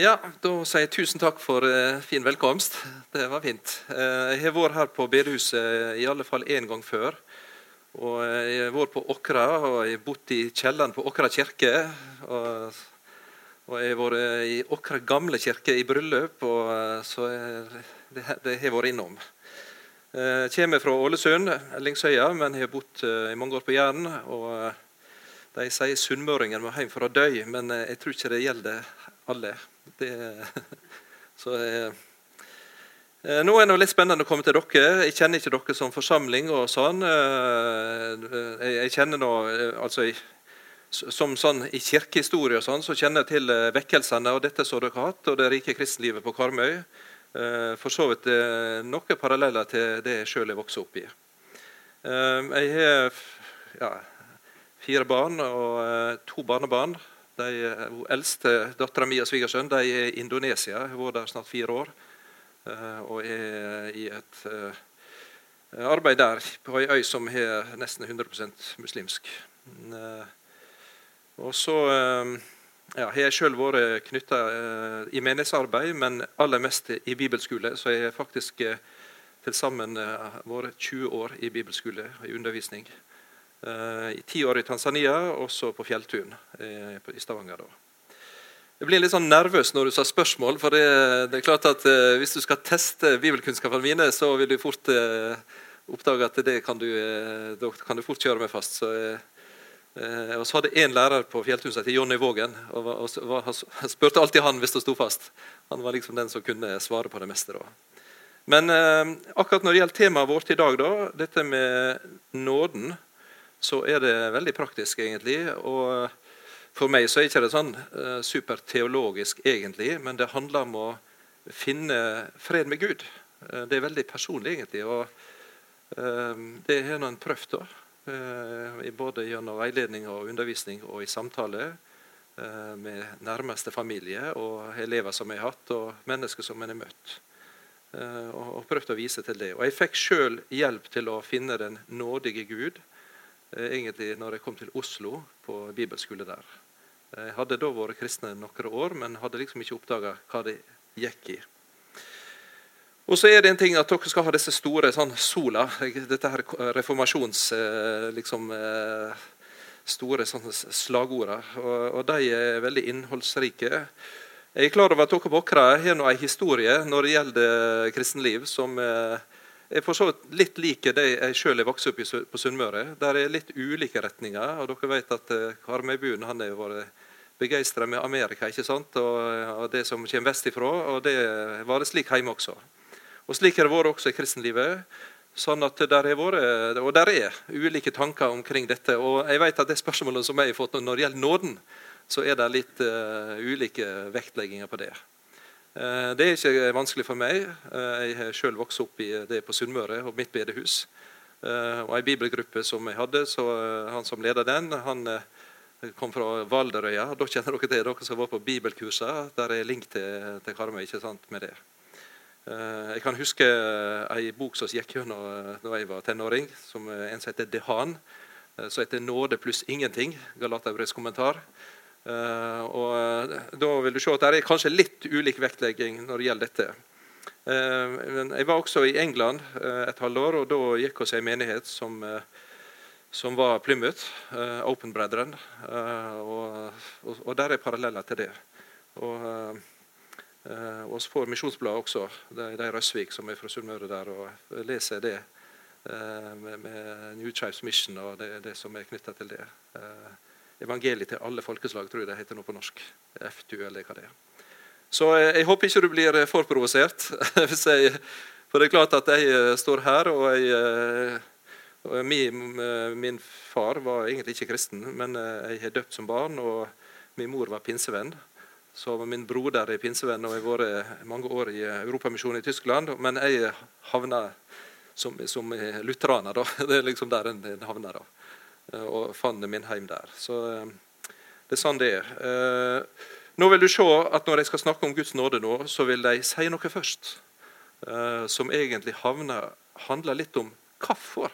Ja, Da sier jeg tusen takk for uh, fin velkomst. Det var fint. Uh, jeg har vært her på bedehuset i alle fall én gang før. Og Jeg har vært på Åkra og jeg har bodd i kjelleren på Åkra kirke. Og, og jeg har vært i Åkra gamle kirke i bryllup, og, så jeg, det, har jeg vært innom. Jeg kommer fra Ålesund, Lingsøya, men jeg har bodd i mange år på Jæren. og De sier sunnmøringen må hjem for å dø, men jeg tror ikke det gjelder alle. Det, så eh, eh, Nå er det litt spennende å komme til dere. Jeg kjenner ikke dere som forsamling. og sånn. Eh, jeg, jeg kjenner nå, altså som sånn I kirkehistorie og sånn, så kjenner jeg til vekkelsene og dette som dere har hatt, og det rike kristenlivet på Karmøy. For så vidt noen paralleller til det jeg sjøl er vokst opp i. Jeg har ja, fire barn og to barnebarn. De, eldste dattera mi og svigersønn er i Indonesia. Hun var der snart fire år. Eh, og er i et eh, arbeid der på ei øy som er nesten 100% muslimsk. Eh, og så ja, har jeg sjøl vært knytta i menighetsarbeid, men aller mest i bibelskole. Så jeg har faktisk til sammen vært 20 år i bibelskole i undervisning. Eh, i ti år i Tanzania, og så på Fjelltun eh, i Stavanger. da. Jeg blir litt sånn nervøs når du sa spørsmål. for det, det er klart at eh, Hvis du skal teste bibelkunnskapene mine, så vil du fort eh, oppdage at det kan du, eh, da kan du fort kjøre meg fast. Så, og så hadde én lærer på Fjelltun som het Jonny Vågen. og, og, og og spurte alltid han hvis det sto fast. Han var liksom den som kunne svare på det meste. da. Men akkurat når det gjelder temaet vårt i dag, da, dette med nåden så er det veldig praktisk, egentlig. Og for meg så er det ikke sånn uh, superteologisk, egentlig, men det handler om å finne fred med Gud. Uh, det er veldig personlig, egentlig. og uh, Det har en prøvd, både gjennom veiledning og undervisning og i samtale med nærmeste familie og elever som jeg har hatt, og mennesker som jeg har møtt. Og, og prøvd å vise til det. Og jeg fikk sjøl hjelp til å finne den nådige Gud Eh, egentlig når jeg kom til Oslo på bibelskole der. Jeg hadde da vært kristne noen år, men hadde liksom ikke oppdaga hva det gikk i. Og så er det en ting at dere skal ha disse store sånn sola, dette her reformasjons... Eh, liksom, eh, store sånne slagordene, Og, og, de er veldig innholdsrike. Jeg er klar over at dere på Åkra har en historie når det gjelder kristenliv, som eh, er for så vidt litt like det jeg sjøl er vokst opp i på Sunnmøre. Der er litt ulike retninger. og Dere vet at uh, Karmøybuen han har vært begeistra med Amerika ikke sant? Og, og, det som kommer vestifra. Og det var det slik hjemme også. Og Slik har det vært også i kristenlivet. Sånn at der har vært, Og der er ulike tanker omkring dette. Og jeg vet at det spørsmålet som jeg har fått når det gjelder nåden, så er det litt uh, ulike vektlegginger på det. Eh, det er ikke vanskelig for meg. Eh, jeg har selv vokst opp i det på Sunnmøre og mitt bedehus. Eh, og Ei bibelgruppe som jeg hadde, så han som leder den, han kom fra Valderøya. Da kjenner dere til dere som var på bibelkurser. Der er link til, til Karmøy ikke sant, med det. Jeg kan huske ei bok som gikk gjennom da jeg var tenåring, som en som heter Dehan. Som heter 'Nåde pluss ingenting'. Galaterbrevs kommentar. Uh, og eh, Da vil du se at det er kanskje litt ulik vektlegging når det gjelder dette. Uh, men Jeg var også i England et halvår, og da gikk vi en menighet som, som var Plymouth, Open Brethren. Og, og, der er paralleller til det. Og vi får Misjonsbladet også, er de Røsvik som er fra Sunnmøre der, og leser det med, med New Tribes Mission og det, det som er knytta til det. Evangeliet til alle folkeslag, tror jeg det heter nå på norsk. FTU, eller hva det er. Så eh, jeg håper ikke du blir eh, for provosert. for det er klart at jeg eh, står her, og, jeg, min, min, far var egentlig ikke kristen, men jeg har døpt som barn, og min mor var pinsevenn. Så min broder er pinsevenn, og jeg har vært mange år i Europamisjonen i Tyskland. Men jeg havna som, som lutheraner, da. Det er liksom der en havner. da. Eh, og fant min hjem der. Så eh, det er sånn det er. Eh, nå vil du se at Når jeg skal snakke om Guds nåde, nå, så vil de si noe først som egentlig havner, handler litt om hvorfor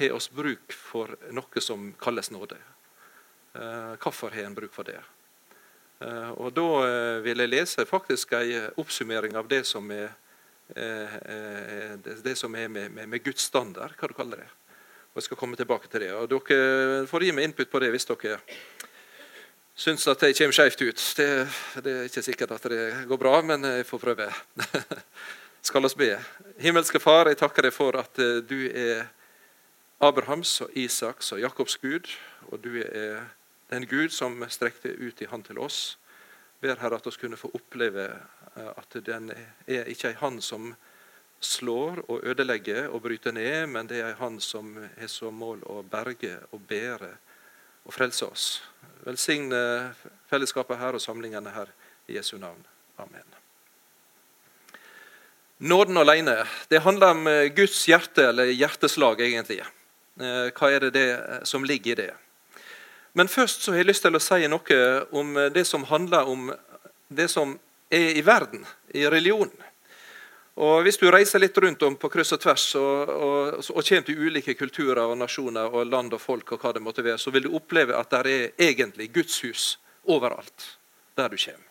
har oss bruk for noe som kalles nåde. Hvorfor har en bruk for det? Og Da vil jeg lese faktisk en oppsummering av det som er, det som er med, med, med Guds standard, hva du kaller det. Og Jeg skal komme tilbake til det. og Dere får gi meg input på det hvis dere syns at det kommer skjevt ut. Det, det, er ikke sikkert at det går bra, men jeg får prøve. skal oss be. Himmelske Far, jeg takker deg for at du er Abrahams og Isaks og Jakobs Gud, og du er den Gud som strekte ut i hand til oss. Ber Herre at vi kunne få oppleve eh, at den er ikke ei Han som slår og ødelegger og bryter ned, men det er Han som har som mål å berge og bære og frelse oss. Velsigne fellesskapet her og samlingene her i Jesu navn. Amen. Nåden alene. Det handler om Guds hjerte, eller hjerteslag, egentlig. Eh, hva er det, det som ligger i det? Men først så har jeg lyst til å si noe om det som handler om det som er i verden, i religionen. Og Hvis du reiser litt rundt om på kryss og tvers og, og, og kommer til ulike kulturer og nasjoner og land og folk, og hva det måtte være, så vil du oppleve at det er egentlig gudshus overalt der du kommer.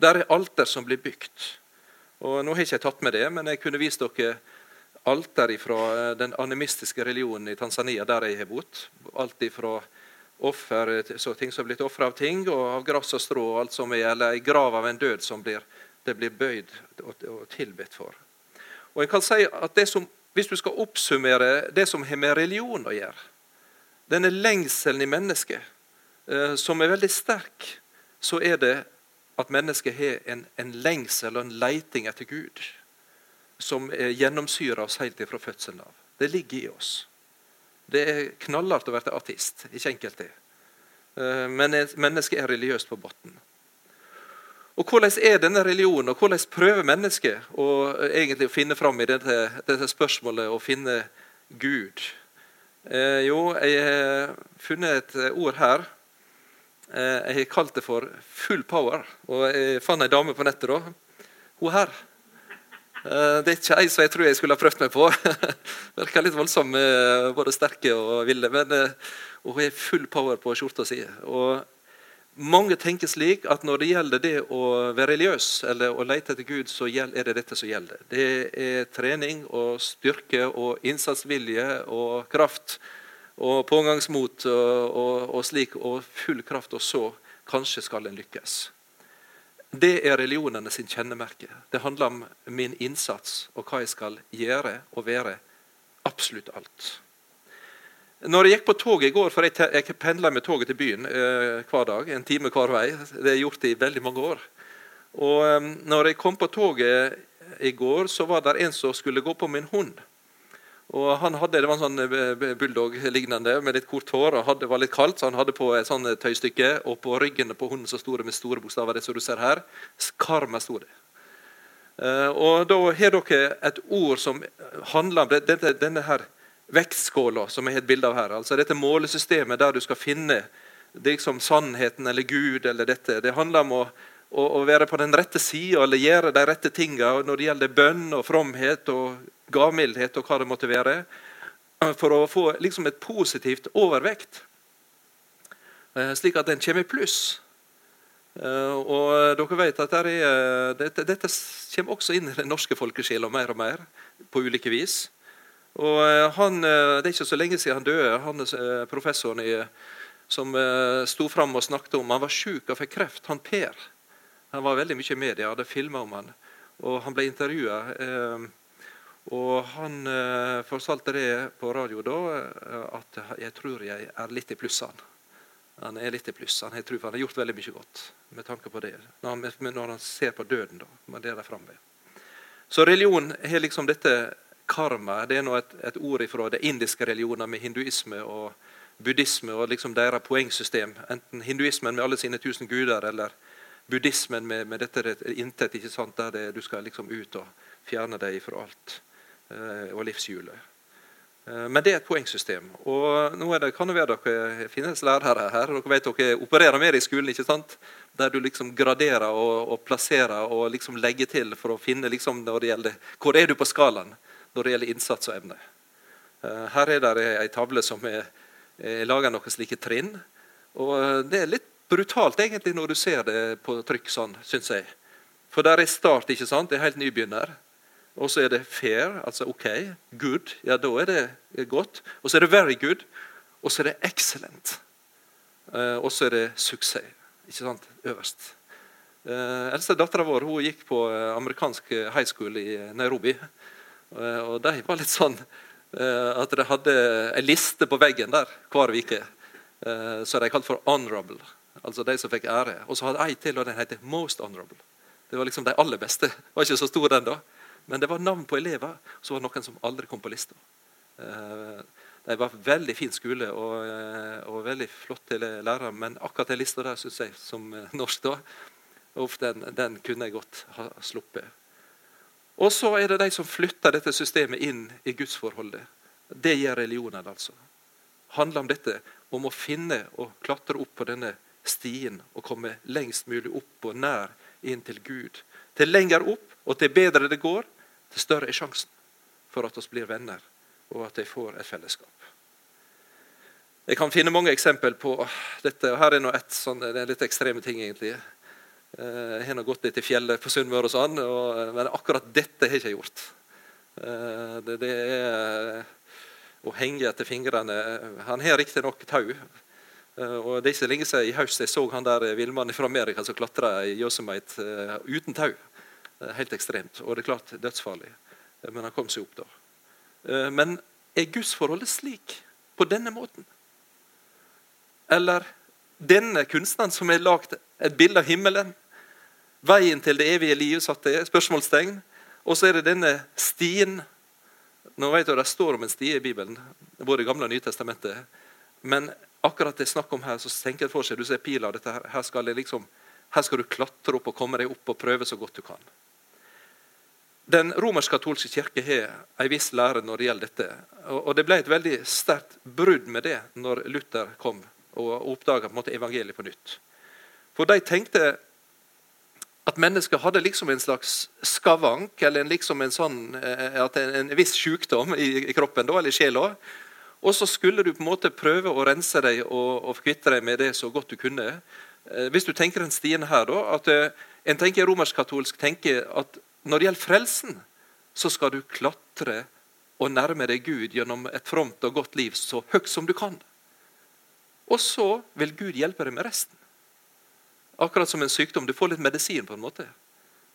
Der er alter som blir bygd. Og Nå har jeg ikke tatt med det, men jeg kunne vist dere alter fra den animistiske religionen i Tanzania, der jeg har bodd. Alt ifra offer, så ting som er blitt ofra av ting, og av gress og strå, og alt som er, eller ei grav av en død som blir, det blir bøyd og, tilbedt for. Og jeg kan si at som, Hvis du skal oppsummere det som har med religion å gjøre, denne lengselen i mennesket, eh, som er veldig sterk, så er det at mennesket har en, en lengsel og en leiting etter Gud som gjennomsyrer oss helt fra fødselen av. Det ligger i oss. Det er knallhardt å være artist. Ikke enkelt, det. Eh, men mennesket er religiøst på bunnen. Og Hvordan er denne religionen, og hvordan prøver mennesket å eh, egentlig finne fram i dette, dette spørsmålet å finne Gud? Eh, jo, jeg har funnet et ord her. Eh, jeg har kalt det for 'full power'. Og Jeg fant ei dame på nettet. da. Hun her Eh, det er ikke ei som jeg tror jeg skulle ha prøvd meg på. Virker litt voldsom, både sterke og ville. Men eh, hun har full power på skjorta si. Og mange tenker slik at når det gjelder det å være religiøs eller å lete etter Gud, så er det dette som gjelder. Det er trening og styrke og innsatsvilje og kraft og pågangsmot og, og, og slik, og full kraft, og så kanskje skal en lykkes. Det er religionene sin kjennemerke. Det handler om min innsats og hva jeg skal gjøre og være. Absolutt alt. Når jeg gikk på toget i går, for jeg, jeg pendla med toget til byen eh, hver dag, en time hver vei, det har jeg gjort i veldig mange år. Og eh, når jeg kom på toget i går, så var det en som skulle gå på min hund. Og han hadde, Det var en sånn eh, bulldog-lignende med litt kort hår. og Det var litt kaldt, så han hadde på et sånt tøystykke. Og på ryggen på hunden så sto det med store bokstaver, det som du ser her. Karma sto det. Uh, og Da har dere et ord som handler om dette, denne her vektskåla som jeg har et bilde av her. Altså Dette målesystemet der du skal finne liksom sannheten eller Gud eller dette. Det handler om å, å, å være på den rette sida eller gjøre de rette tinga når det gjelder bønn og fromhet og gavmildhet og hva det måtte være, for å få liksom et positivt overvekt, eh, slik at en kommer i pluss. Eh, og dere vet at er, dette, dette, kommer også inn i den norske folkesjela mer og mer, på ulike vis. Og eh, han, Det er ikke så lenge siden han døde, han professoren i, som sto fram og snakket om Han var syk og fikk kreft, han Per. Han var veldig mye i media, hadde filma om han. Og han ble intervjua. Eh, og han eh, fortalte det på radio da, eh, at 'jeg tror jeg er litt i pluss'. Han er litt i pluss. Han tror han har gjort veldig mye godt med tanke på det. Når han, når han ser på døden, da. med det framme. Så religion har liksom dette karma. Det er nå et, et, ord fra det indiske religioner med hinduisme og buddhisme og liksom deres poengsystem. Enten hinduismen med alle sine tusen guder, eller buddhismen med, med dette intet, ikke sant, der det, du skal liksom ut og fjerne deg fra alt. Eh, og livshjulet. Eh, men det er et poengsystem. Og nå det, kan det være dere finnes lærere her. Dere vet dere opererer mer i skolen, ikke sant? der du liksom graderer og, og plasserer og liksom legger til for å finne liksom når det gjelder, hvor er du på skalaen når det gjelder innsats og evne. Eh, her er det ei tavle som er, er laga noen slike trinn. og Det er litt brutalt egentlig når du ser det på trykk sånn, syns jeg. For der er start, ikke sant? Det er helt nybegynner. Og så er det fair, altså OK. Good. Ja, da er det godt. Og så er det very good. Og så er det excellent. Uh, og så er det suksess. Ikke sant? Øverst. Eldste dattera vår hun gikk på amerikansk high school i Nairobi. Uh, og de var litt sånn at de hadde en liste på veggen der hver uke. så de kalte for 'honorable'. Altså de som fikk ære. Og så hadde ei til, og den heter 'most honorable'. Det var liksom de aller beste. Det var ikke så stor den da. Men det var navn på elever. Så var det noen som aldri kom på lista. Eh, det var veldig fin skole og, eh, og veldig flotte lærere, men akkurat den lista der syns jeg som eh, norsk da, den, den, kunne jeg godt ha sluppet. Og så er det de som flytter dette systemet inn i gudsforholdet. Det gjør religionen, altså. handler om dette, om å finne og klatre opp på denne stien og komme lengst mulig opp og nær inn til Gud. Til lenger opp og til bedre det går, til større er sjansen for at vi blir venner, og at de får et fellesskap. Jeg kan finne mange eksempel på dette. og Her er et, sånn, det er litt ekstreme ting, egentlig. Eh, jeg har gått litt i fjellet på Sunnmøre, og sånn, og, men akkurat dette har jeg ikke gjort. Eh, det, det er å henge etter fingrene. Han har riktignok tau, Eh, og Det er ikke lenge siden i høst jeg så han der eh, villmannen fra Amerika som klatra i Yosemite uten tau. Helt ekstremt. Og det er klart dødsfarlig. Men han kom seg opp da. men er gudsforholdet slik? På denne måten? Eller denne kunstneren som har lagd et bilde av himmelen? Veien til det evige liv, satt det spørsmålstegn. Og så er det denne stien. Nå vet du, Det står om en stie i Bibelen, både i Gamle og Nye testamentet. Men akkurat det snakk om her, så tenker jeg for seg, du ser pila, dette her, her, skal liksom, her skal du klatre opp og komme deg opp og prøve så godt du kan. Den romersk-katolske kirke har en viss lære når det gjelder dette. Og Det ble et veldig sterkt brudd med det når Luther kom og oppdaga evangeliet på nytt. For de tenkte at mennesket hadde liksom en slags skavank, eller en, liksom en, sånn, eh, en, viss sykdom i, i kroppen, da, eller i sjela, og så skulle du på en måte prøve å rense deg og, og kvitte deg med det så godt du kunne. Eh, hvis du tenker den stien her, da, at eh, En tenker romersk-katolsk tenker at når det gjelder frelsen, så skal du klatre og nærme deg Gud gjennom et fromt og godt liv så høyt som du kan. Og så vil Gud hjelpe deg med resten. Akkurat som en sykdom. Du får litt medisin, på en måte.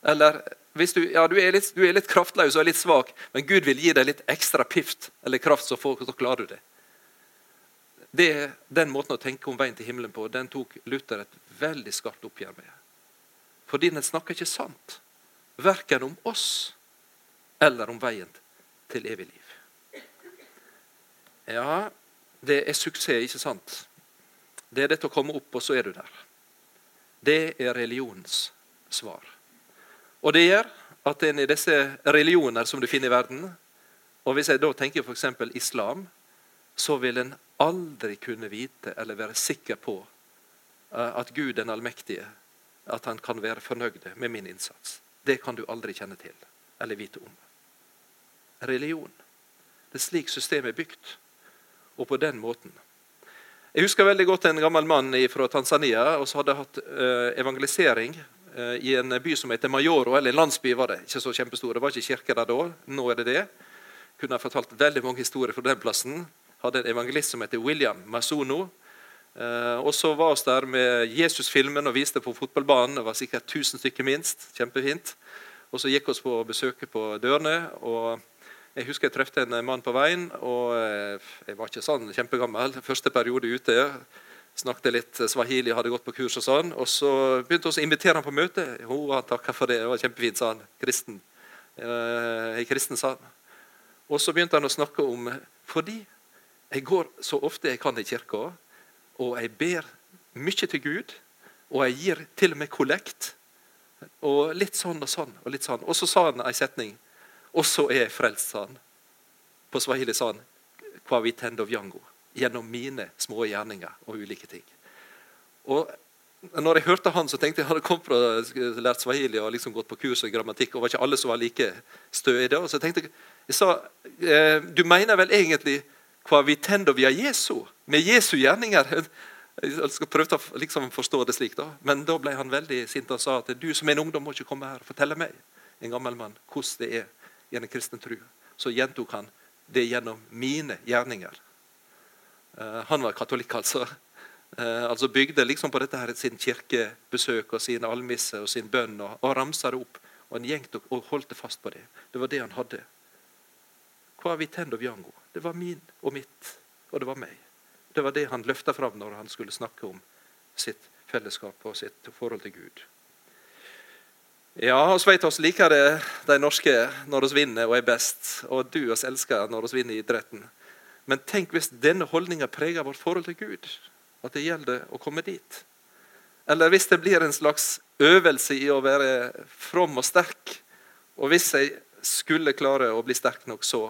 Eller hvis du, ja, du, er litt, du er litt kraftløs og litt svak, men Gud vil gi deg litt ekstra pift eller kraft, så, får, så klarer du det. det. Den måten å tenke om veien til himmelen på den tok Luther et veldig skarpt oppgjør med. Fordi den snakker ikke sant. Verken om oss eller om veien til evig liv. Ja, det er suksess, ikke sant? Det er dette å komme opp, og så er du der. Det er religionens svar. Og det gjør at en i disse religioner som du finner i verden Og hvis jeg da tenker f.eks. islam, så vil en aldri kunne vite eller være sikker på eh, at Gud den allmektige at han kan være fornøyd med min innsats. Det kan du aldri kjenne til eller vite om. Religion. Det er slik systemet er bygd. Og på den måten. Jeg husker veldig godt en gammel mann fra Tanzania og så hadde hatt eh, evangelisering Eh, i en by som heter Majoro, eller en landsby var det. Ikke så kjempestor. Det var ikke kirke der da. Nå er det det. Kunne ha fortalt veldig mange historier fra den plassen. Hadde en evangelist som heter William Masono. Eh, og så var vi der med Jesusfilmen og viste på fotballbanen. Det var sikkert 1000 stykker minst. Kjempefint. Og så gikk vi på besøket på dørene. og jeg husker jeg traff en mann på veien. og eh, Jeg var ikke sånn kjempegammel. Første periode ute snakket litt swahili, hadde gått på kurs og sånn. Og så begynte vi å invitere han på møte. Jo, han takka for det. Det var kjempefint, sa han. Kristen. Jeg er kristen, sa han. Og så begynte han å snakke om Fordi jeg går så ofte jeg kan i kirka, og jeg ber mye til Gud, og jeg gir til og med kollekt. Og litt sånn og sånn. Og litt sånn. Og så sa han ei setning. Og så er jeg frelst, sa han. På swahili sa han. Kwa vitendo vyango gjennom mine små gjerninger og ulike ting. Og når jeg hørte han, så tenkte jeg han hadde kommet fra lært swahili og liksom gått på kurs i grammatikk. og var ikke alle som var like stø i det. Og så tenkte jeg, jeg sa, eh, Du mener vel egentlig «Kwa vi tenner via Jesu? Med Jesu gjerninger? Jeg skal prøve å liksom forstå det slik, da. Men da ble han veldig sint og sa at du som er en ungdom må ikke komme her og fortelle meg, en gammel mann, hvordan det er en kristen tro. Så gjentok han det gjennom mine gjerninger. Uh, han var katolikk, altså. Uh, altså Bygde liksom på dette her sin kirkebesøk og sin almisse og sin bønn og, og ramsa det opp. Og han gjentok og holdt fast på det. Det var det han hadde. Hva vitendo viango? Det var min og mitt, og det var meg. Det var det han løfta fram når han skulle snakke om sitt fellesskap og sitt forhold til Gud. Ja, oss vet oss liker det de norske når vi vinner og er best, og du oss elsker når vi vinner i idretten. Men tenk hvis denne holdninga preger vårt forhold til Gud, at det gjelder å komme dit. Eller hvis det blir en slags øvelse i å være from og sterk, og hvis jeg skulle klare å bli sterk nok, så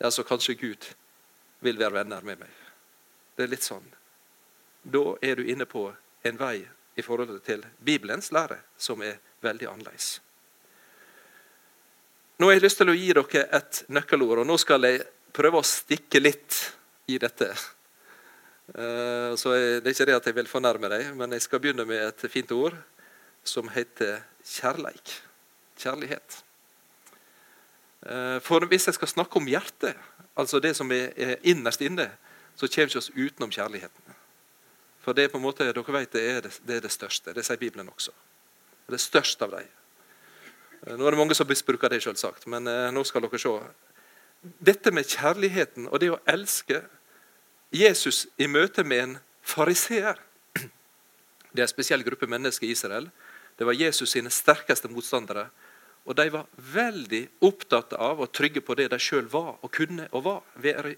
ja, så kanskje Gud vil være venner med meg. Det er litt sånn. Da er du inne på en vei i forhold til Bibelens lære som er veldig annerledes. Nå har jeg lyst til å gi dere et nøkkelord, og nå skal jeg prøve å stikke litt i dette. Eh, så Det er ikke det at jeg vil fornærme deg, men jeg skal begynne med et fint ord som heter kjærleik. Kjærlighet. Eh, for hvis jeg skal snakke om hjertet, altså det som er innerst inne, så kommer vi ikke oss utenom kjærligheten. For det er på en måte, dere vet, det er det, største. Det sier Bibelen også. Det er størst av dem. Eh, nå er det mange som misbruker det, selvsagt, men eh, nå skal dere se. Dette med kjærligheten og det å elske Jesus i møte med en fariseer Det er en spesiell gruppe mennesker i Israel. Det var Jesus sine sterkeste motstandere. Og de var veldig opptatt av og trygge på det de sjøl var og kunne og var,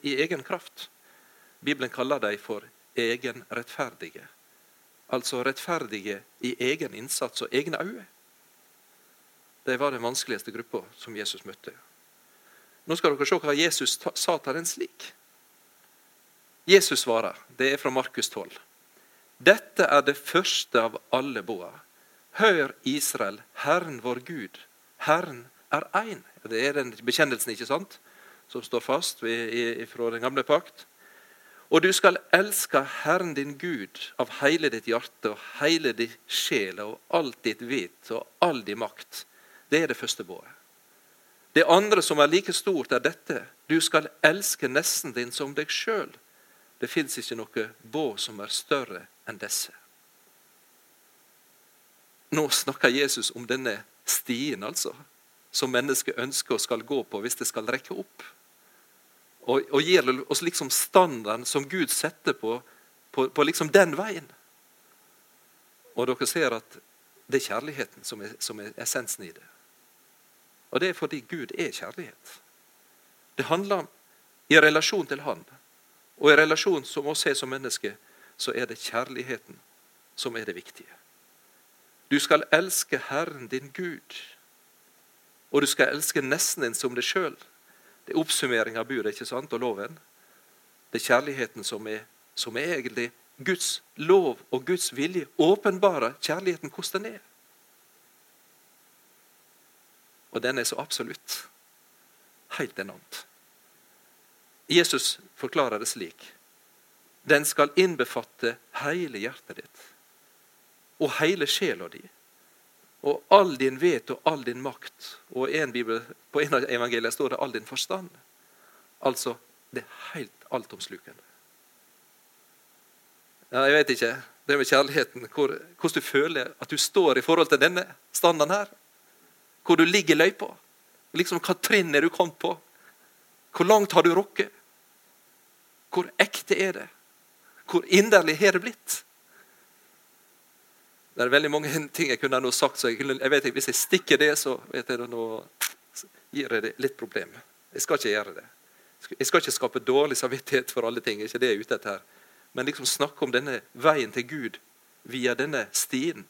i egen kraft. Bibelen kaller dem for egenrettferdige. Altså rettferdige i egen innsats og egne øyne. De var den vanskeligste gruppa som Jesus møtte. Nå skal dere se hva Jesus sa til den slik. Jesus svarer, det er fra Markus 12. Dette er det første av alle boer. Hør, Israel, Herren vår Gud, Herren er én. Det er den bekjennelsen ikke sant, som står fast fra den gamle pakt. Og du skal elske Herren din Gud av hele ditt hjerte og hele din sjel og alt ditt vit og all din makt. Det er det første både. Det andre som er like stort, er dette. Du skal elske nesten din som deg sjøl. Det fins ikke noe båd som er større enn disse. Nå snakker Jesus om denne stien, altså, som mennesket ønsker og skal gå på hvis det skal rekke opp. Og, og gir oss liksom standarden som Gud setter på, på, på liksom den veien. Og dere ser at det er kjærligheten som er, som er essensen i det. Og det er fordi Gud er kjærlighet. Det handler om i relasjon til Han. Og i relasjon som oss er som mennesker, så er det kjærligheten som er det viktige. Du skal elske Herren din Gud, og du skal elske nesten din som deg sjøl. Det er oppsummering av budet ikke sant, og loven. Det er kjærligheten som er, som er egentlig Guds lov og Guds vilje. Åpenbare kjærligheten hvordan den er. Og den er så absolutt. Helt enormt. Jesus forklarer det slik. Den skal innbefatte hele hjertet ditt og hele sjela di. Og all din vet og all din makt. Og en bibel, På en av evangeliene står det 'all din forstand'. Altså det er helt altomslukende. Ja, jeg vet ikke, det med kjærligheten, hvor, hvordan du føler at du står i forhold til denne standarden her. Hvor du ligger i løypa. Liksom, hva trinn er du kommet på? Hvor langt har du rukket? Hvor ekte er det? Hvor inderlig har det blitt? Det er veldig mange ting jeg kunne ha sagt, så jeg, jeg vet hvis jeg stikker det, så vet jeg nå gir jeg det litt problem. Jeg skal ikke gjøre det. Jeg skal ikke skape dårlig samvittighet for alle ting. ikke det jeg er ute etter. Men liksom snakke om denne veien til Gud via denne stien.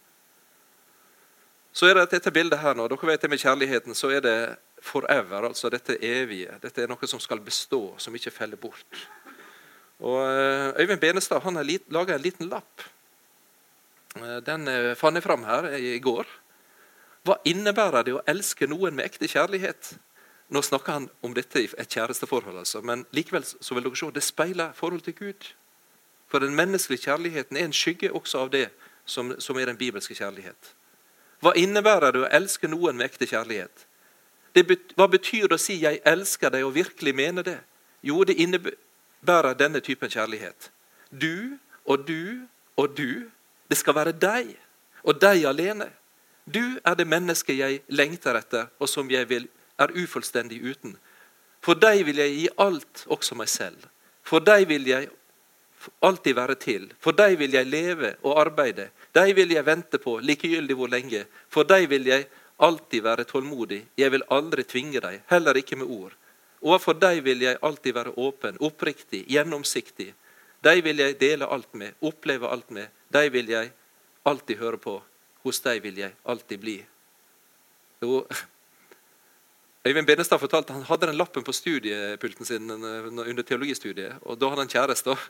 Så er det dette bildet her nå. Dere vet det med kjærligheten, så er det forever. altså Dette evige. Dette er noe som skal bestå, som ikke feller bort. Og eh, Øyvind Benestad han har laga en liten lapp den eh, fant jeg fram her i går. Hva innebærer det å elske noen med ekte kjærlighet? Nå snakker han om dette i et kjæresteforhold, altså, men likevel så vil dere se, det speiler forhold til Gud. For den menneskelige kjærligheten er en skygge også av det som, som er den bibelske kjærlighet. Hva innebærer det å elske noen med ekte kjærlighet? Bet, hva betyr det å si 'jeg elsker deg' og virkelig mene det? Jo, det innebærer denne typen kjærlighet. Du og du og du. Det skal være deg og deg alene. Du er det mennesket jeg lengter etter, og som jeg vil, er ufullstendig uten. For deg vil jeg gi alt, også meg selv. For deg vil jeg alltid være til. For deg vil jeg leve og arbeide. Deg vil jeg vente på, likegyldig hvor lenge. For deg vil jeg alltid være tålmodig. Jeg vil aldri tvinge deg, heller ikke med ord. Overfor deg vil jeg alltid være åpen, oppriktig, gjennomsiktig. Deg vil jeg dele alt med, oppleve alt med. De vil jeg alltid høre på. Hos de vil jeg alltid bli. Jo, Øyvind Benestad fortalte Han hadde den lappen på studiepulten sin under teologistudiet. og Da hadde han kjæreste.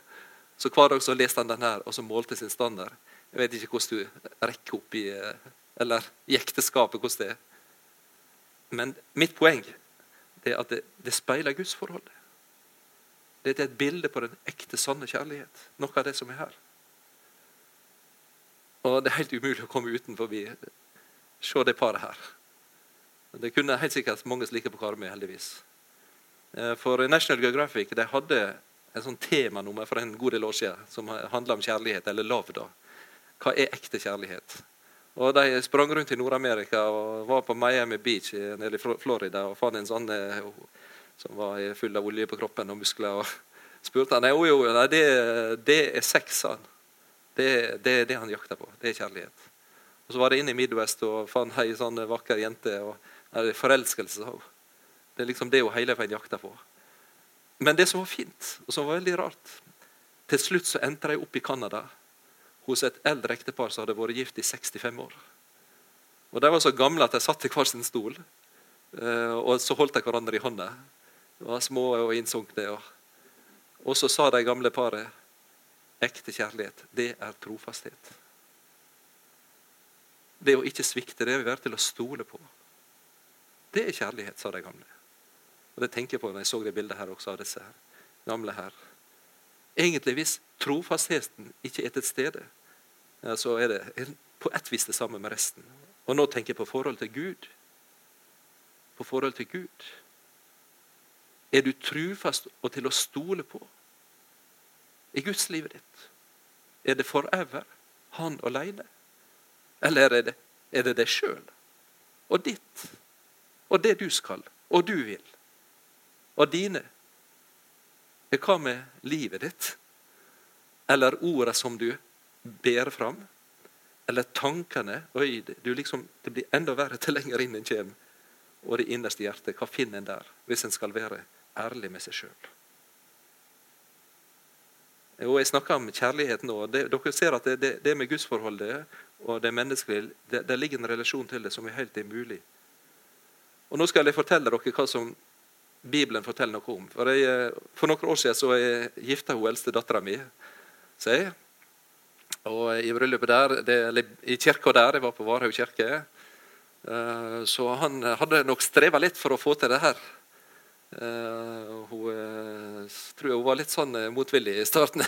Så hver dag så leste han den her, og så målte sin standard. Jeg vet ikke hvordan du rekker opp i eller i ekteskapet, hvordan det er. Men mitt poeng er at det, det speiler gudsforholdet. Det er et bilde på den ekte, sanne kjærlighet. Noe av det som er her. Og det er helt umulig å komme utenfor. Se det paret her. Det kunne helt sikkert mange slike på Karmøy, heldigvis. Eh, for National Geographic de hadde en sånn temanummer for en god del år siden som handla om kjærlighet, eller love. da. Hva er ekte kjærlighet? Og De sprang rundt i Nord-Amerika og var på Miami Beach nede i Florida og fant en sånn eh, som var full av olje på kroppen og muskler. og spurte han, jo, jo, nei, det, det er sex, sa han. Det, det er det han jakter på. Det er kjærlighet. Og Så var det inne i Midwest og fant ei sånn vakker jente. og nei, Forelskelse, sa hun. Det er liksom det hun hele veien jakter på. Men det som var fint, og som var veldig rart Til slutt så endte de opp i Canada hos et eldre ektepar som hadde vært gift i 65 år. Og De var så gamle at de satt i hver sin stol, eh, og så holdt de hverandre i hånda. De var små og innsunkne. Og så sa de gamle paret ekte kjærlighet, det er trofasthet. Det å ikke svikte, det vil være til å stole på. Det er kjærlighet, sa de gamle. Og Det tenker jeg på når jeg så det bildet her også av disse her, gamle her. Egentlig, hvis trofastheten ikke er til stede, ja, så er det på ett vis det samme med resten. Og nå tenker jeg på forhold til Gud. På forhold til Gud. Er du trufast og til å stole på i Guds livet ditt? Er det forever han alene? Eller er det, er det deg sjøl og ditt og det du skal og du vil og dine hva med livet ditt? Eller orda som du ber fram? Eller tankene? Oi, liksom, det blir enda verre til lenger inn en kommer. Og det innerste hjertet, hva finner en der? Hvis en skal være ærlig med seg sjøl. Jeg snakker om kjærlighet nå. Det, dere ser at det, det, det med gudsforholdet og det menneskelige, det, det ligger en relasjon til det som er helt umulig. Og Nå skal jeg fortelle dere hva som Bibelen forteller noe om. For, jeg, eh, for noen år siden så jeg gifta hun eldste dattera mi seg. Og i bryllupet der, det, eller i kirka der, jeg var på Varhaug kirke, uh, så han hadde nok streva litt for å få til det her. Uh, hun uh, tror jeg hun var litt sånn motvillig i starten.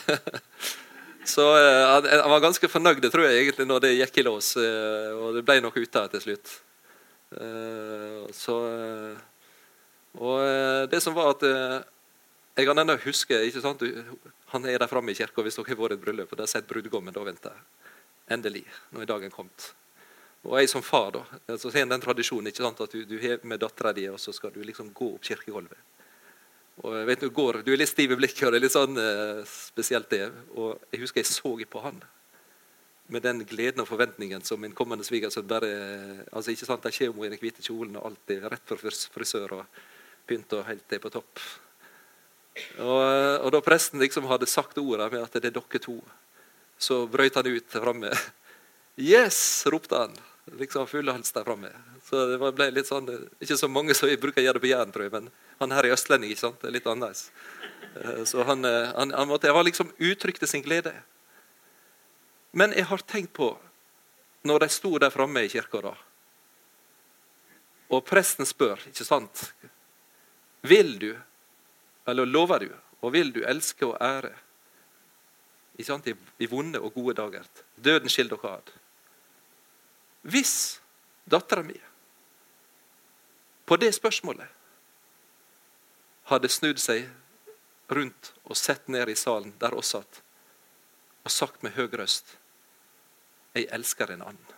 så jeg han, var ganske fornøyd tror jeg egentlig når det gikk i lås, og det ble noe ut av til slutt. så og eh, det som var at eh, Jeg kan ennå huske ikke sant? Han er der framme i kirka hvis dere har vært i bryllup og har sett brudgommen. Da venter Endelig. Nå er dagen kommet. Og jeg som far da, så har den tradisjonen ikke sant, at du, du har med dattera di, og så skal du liksom gå opp kirkegulvet. Og jeg vet Du går, du er litt stiv i blikket, og det er litt sånn eh, spesielt det. Og Jeg husker jeg så på han med den gleden og forventningen som min kommende svigersønn bare altså ikke sant, Der kommer i den hvite kjolen og alt er rett for frisør. og pynta helt til på topp. Og, og, da presten liksom hadde sagt ordene med at det er dere to, så brøt han ut framme. Yes! ropte han. Liksom full hals der framme. Så det ble litt sånn, Ikke så mange som bruker å gjøre det på Jæren, tror jeg, men han her er østlending. ikke sant? Det er litt annerledes. Eh, så han, eh, han, han måtte, jeg var liksom uttrykte sin glede. Men jeg har tenkt på, når de sto der framme i kirka da, og presten spør ikke sant, vil du, eller lover du, og vil du elske og ære ikke sant? I, I vonde og gode dager. Døden skiller dere ad. Hvis dattera mi på det spørsmålet hadde snudd seg rundt og sett ned i salen der oss satt, og sagt med høy røst 'Jeg elsker en annen'.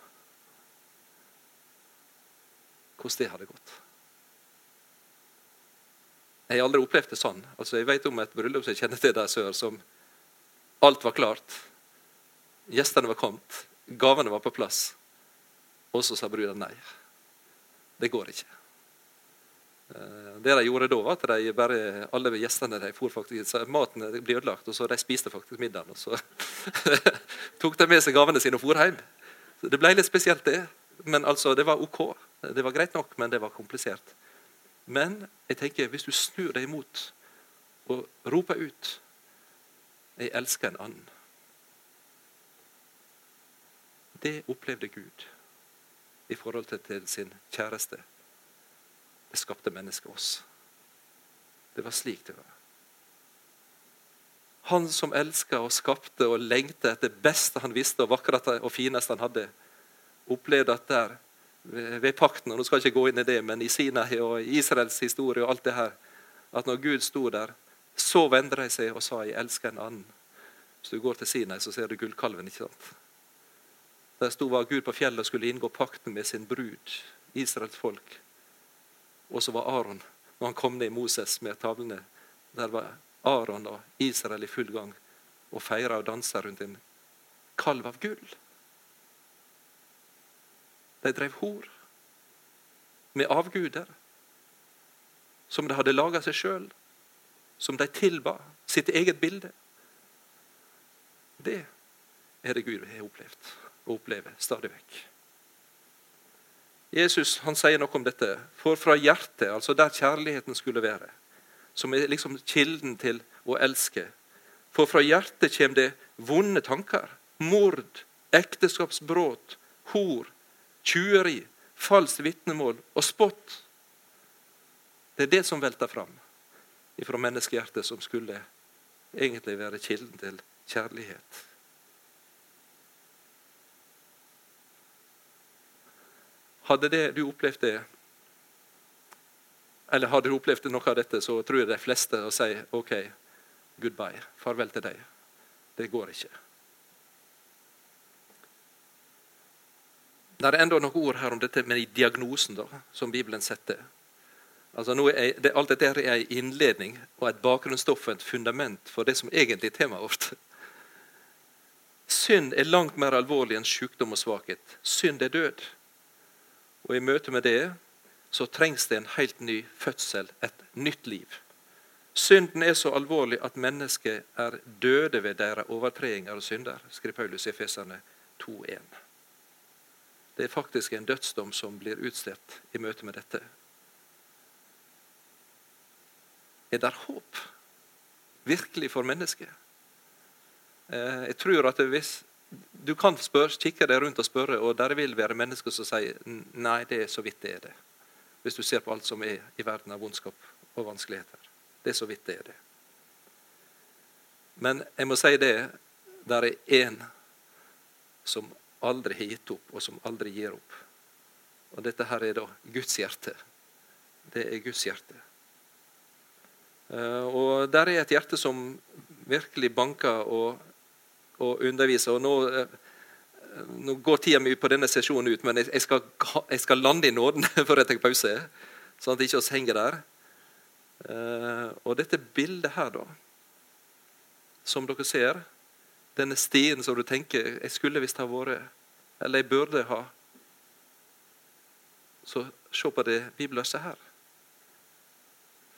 Hvordan det hadde gått. Jeg har aldri opplevd det sånn. Altså, jeg vet om et bryllup som jeg kjenner til der sør, som alt var klart. Gjestene var kommet, gavene var på plass. Og så sa bruden nei. Det går ikke. Eh, det de gjorde da, var at de bare, alle gjestene de for faktisk, maten blir ødelagt, og så de spiste faktisk middagen. Og så tok de med seg gavene sine og for hjem. Så det ble litt spesielt, det. Men altså, det var ok. Det var greit nok, men det var komplisert. Men jeg tenker, hvis du snur deg imot og roper ut 'Jeg elsker en annen', det opplevde Gud i forhold til sin kjæreste. Det skapte mennesket oss. Det var slik det var. Han som elska og skapte og lengta etter det beste han visste og vakreste og fineste han hadde, opplevde at der ved pakten, og nå skal jeg ikke gå inn i det, men i Sinai og Israels historie og alt det her, at når Gud sto der, så vendte de seg og sa 'Jeg elsker en annen'. Hvis du går til Sinai, så ser du gullkalven. ikke sant? Der sto var Gud på fjellet og skulle inngå pakten med sin brud, Israels folk. Og så var Aron, når han kom ned i Moses med tavlene, der var Aron og Israel i full gang og feira og dansa rundt en kalv av gull. De drev hor med avguder som de hadde laga seg sjøl, som de tilba sitt eget bilde. Det er det Gud har opplevd og opplever stadig vekk. Jesus han sier noe om dette. For fra hjertet, altså der kjærligheten skulle være, som er liksom kilden til å elske For fra hjertet kommer det vonde tanker. Mord, ekteskapsbrudd, hor, tjuveri, falskt vitnemål og spott. Det er det som velter fram fra menneskehjertet, som skulle egentlig være kilden til kjærlighet. Hadde det, du opplevd det, eller hadde du opplevd noe av dette, så tror jeg de fleste å si OK, goodbye, farvel til deg. Det går ikke. Det er enda noen ord her om dette med diagnosen da, som Bibelen setter. Altså er, det, alt dette er en innledning og et bakgrunnsstoff og et fundament for det som egentlig er temaet vårt. Synd er langt mer alvorlig enn sykdom og svakhet. Synd er død. Og i møte med det så trengs det en helt ny fødsel, et nytt liv. Synden er så alvorlig at mennesket er døde ved deres overtredelser og synder, skriver Paulus i Efeserne 2.1. Det er faktisk en dødsdom som blir utstedt i møte med dette. Er det håp virkelig for mennesket? Eh, jeg tror at hvis Du kan spørre, kikke deg rundt og spørre, og der vil være mennesker som sier nei, det er så vidt det er det. Hvis du ser på alt som er i verden av vondskap og vanskeligheter. Det er så vidt det er det. Men jeg må si det, der er én som aldri har gitt opp, og som aldri gir opp. Og dette her er da Guds hjerte. Det er Guds hjerte. Eh, og der er et hjerte som virkelig banker og, og underviser. Og nå, eh, nå, går tida mi på denne sesjonen ut, men jeg skal, jeg skal lande i nåden før jeg tar pause. Sånn at ikke oss henger der. Eh, og dette bildet her, da, som dere ser denne stien som du tenker jeg skulle visst ha vært, eller jeg burde ha. Så se på det bibelverset her.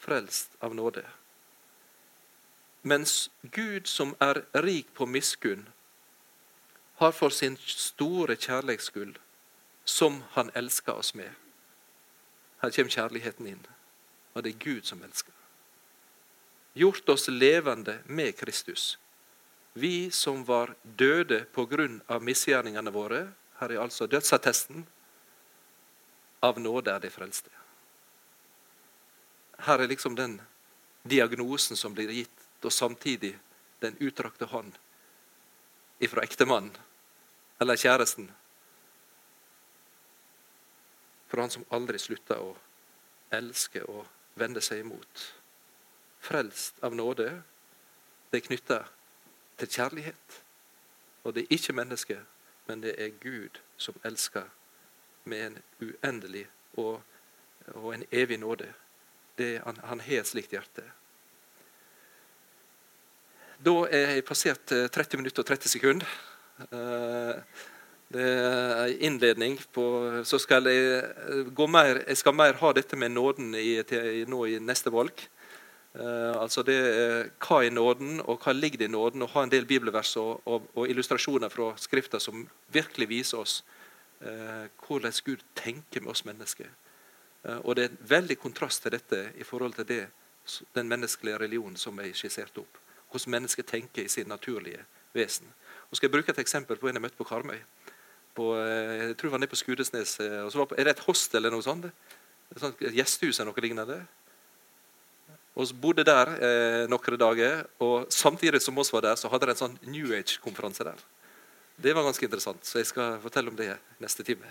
Frelst av nåde. Mens Gud, som er rik på miskunn, har for sin store kjærlighetsskyld, som Han elsker oss med Her kommer kjærligheten inn. Og det er Gud som elsker. Gjort oss levende med Kristus vi som var døde pga. misgjerningene våre, her er altså dødsattesten, av nåde er de frelste. Her er liksom den diagnosen som blir gitt, og samtidig den utdrakte hånd ifra ektemannen eller kjæresten. For han som aldri slutter å elske og vende seg imot. Frelst av nåde, det er knytta til kjærlighet. Og det er ikke mennesket, men det er Gud som elsker med en uendelig og, og en evig nåde. Det, han, han har et slikt hjerte. Da er jeg passert 30 eh, minutter og 30 sekunder. Eh, det er en innledning på Så skal jeg eh, gå mer Jeg skal mer ha dette med nåden i, til, nå i neste valg. Uh, altså det, Hva er nåden, og hva ligger det i nåden? Og ha en del bibelvers og, og, og illustrasjoner fra Skrifta som virkelig viser oss uh, hvordan Gud tenker med oss mennesker. Uh, og det er en veldig kontrast til dette i forhold til det, den menneskelige religionen som er skissert opp hvordan mennesker tenker i sin naturlige vesen. Og skal jeg bruke et eksempel på en jeg møtte på Karmøy. På, eh, jeg tror det var nede på Skudesnes. Eh, og så var på, er det et hostel eller noe sånt? Et, gjestehus eller noe lignende. Og så bodde der eh, noen dager, og samtidig som oss var der, så hadde de en sånn New Age-konferanse der. Det var ganske interessant, så jeg skal fortelle om det neste time.